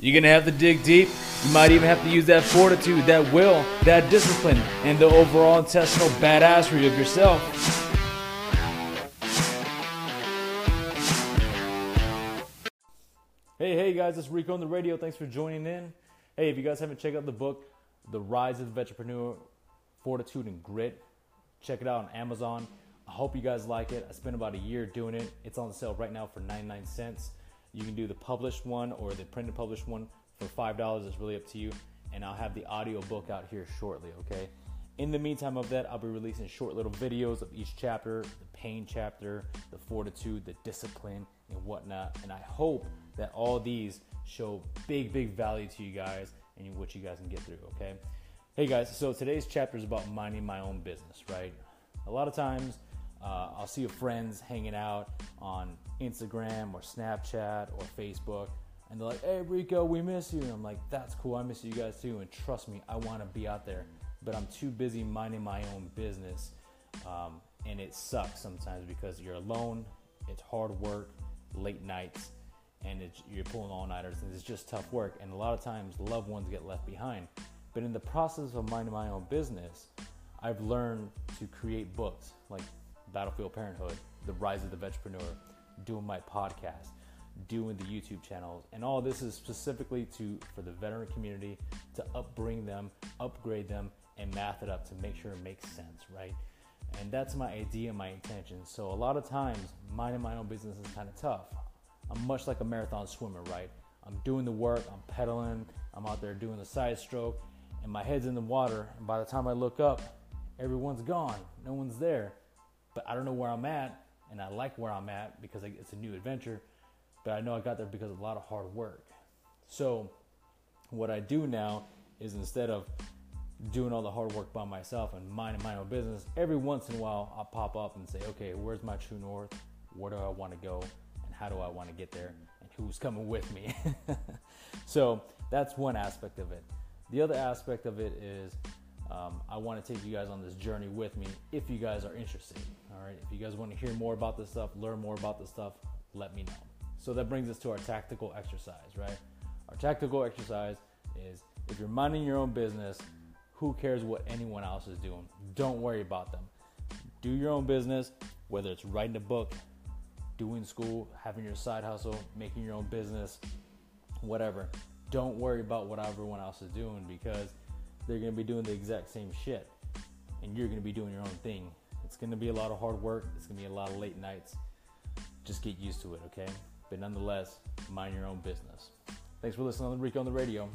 You're gonna have to dig deep. You might even have to use that fortitude, that will, that discipline, and the overall intestinal badassery of yourself. Hey, hey guys, it's Rico on the radio. Thanks for joining in. Hey, if you guys haven't checked out the book, The Rise of the Vetrepreneur, Fortitude and Grit, check it out on Amazon. I hope you guys like it. I spent about a year doing it. It's on sale right now for 99 cents. You can do the published one or the printed published one for $5. It's really up to you. And I'll have the audio book out here shortly, okay? In the meantime of that, I'll be releasing short little videos of each chapter, the pain chapter, the fortitude, the discipline, and whatnot. And I hope that all these show big, big value to you guys and what you guys can get through, okay? Hey guys, so today's chapter is about minding my own business, right? A lot of times, uh, I'll see your friends hanging out on Instagram or Snapchat or Facebook, and they're like, "Hey Rico, we miss you." And I'm like, "That's cool. I miss you guys too." And trust me, I want to be out there, but I'm too busy minding my own business, um, and it sucks sometimes because you're alone. It's hard work, late nights, and you're pulling all nighters, and it's just tough work. And a lot of times, loved ones get left behind. But in the process of minding my own business, I've learned to create books like Battlefield Parenthood, The Rise of the Vetrepreneur, doing my podcast, doing the YouTube channels, and all this is specifically to for the veteran community to upbring them, upgrade them, and math it up to make sure it makes sense, right? And that's my idea, my intention. So a lot of times, minding my own business is kind of tough. I'm much like a marathon swimmer, right? I'm doing the work, I'm pedaling, I'm out there doing the side stroke, and my head's in the water. And by the time I look up, everyone's gone, no one's there but I don't know where I'm at, and I like where I'm at because it's a new adventure. But I know I got there because of a lot of hard work. So, what I do now is instead of doing all the hard work by myself and minding my own business, every once in a while I'll pop up and say, okay, where's my true north? Where do I want to go? And how do I want to get there? And who's coming with me? so, that's one aspect of it. The other aspect of it is um, I want to take you guys on this journey with me if you guys are interested. All right, if you guys want to hear more about this stuff, learn more about this stuff, let me know. So that brings us to our tactical exercise, right? Our tactical exercise is if you're minding your own business, who cares what anyone else is doing? Don't worry about them. Do your own business, whether it's writing a book, doing school, having your side hustle, making your own business, whatever. Don't worry about what everyone else is doing because they're going to be doing the exact same shit and you're going to be doing your own thing. It's going to be a lot of hard work, it's going to be a lot of late nights. Just get used to it, okay? But nonetheless, mind your own business. Thanks for listening on the Rico on the radio.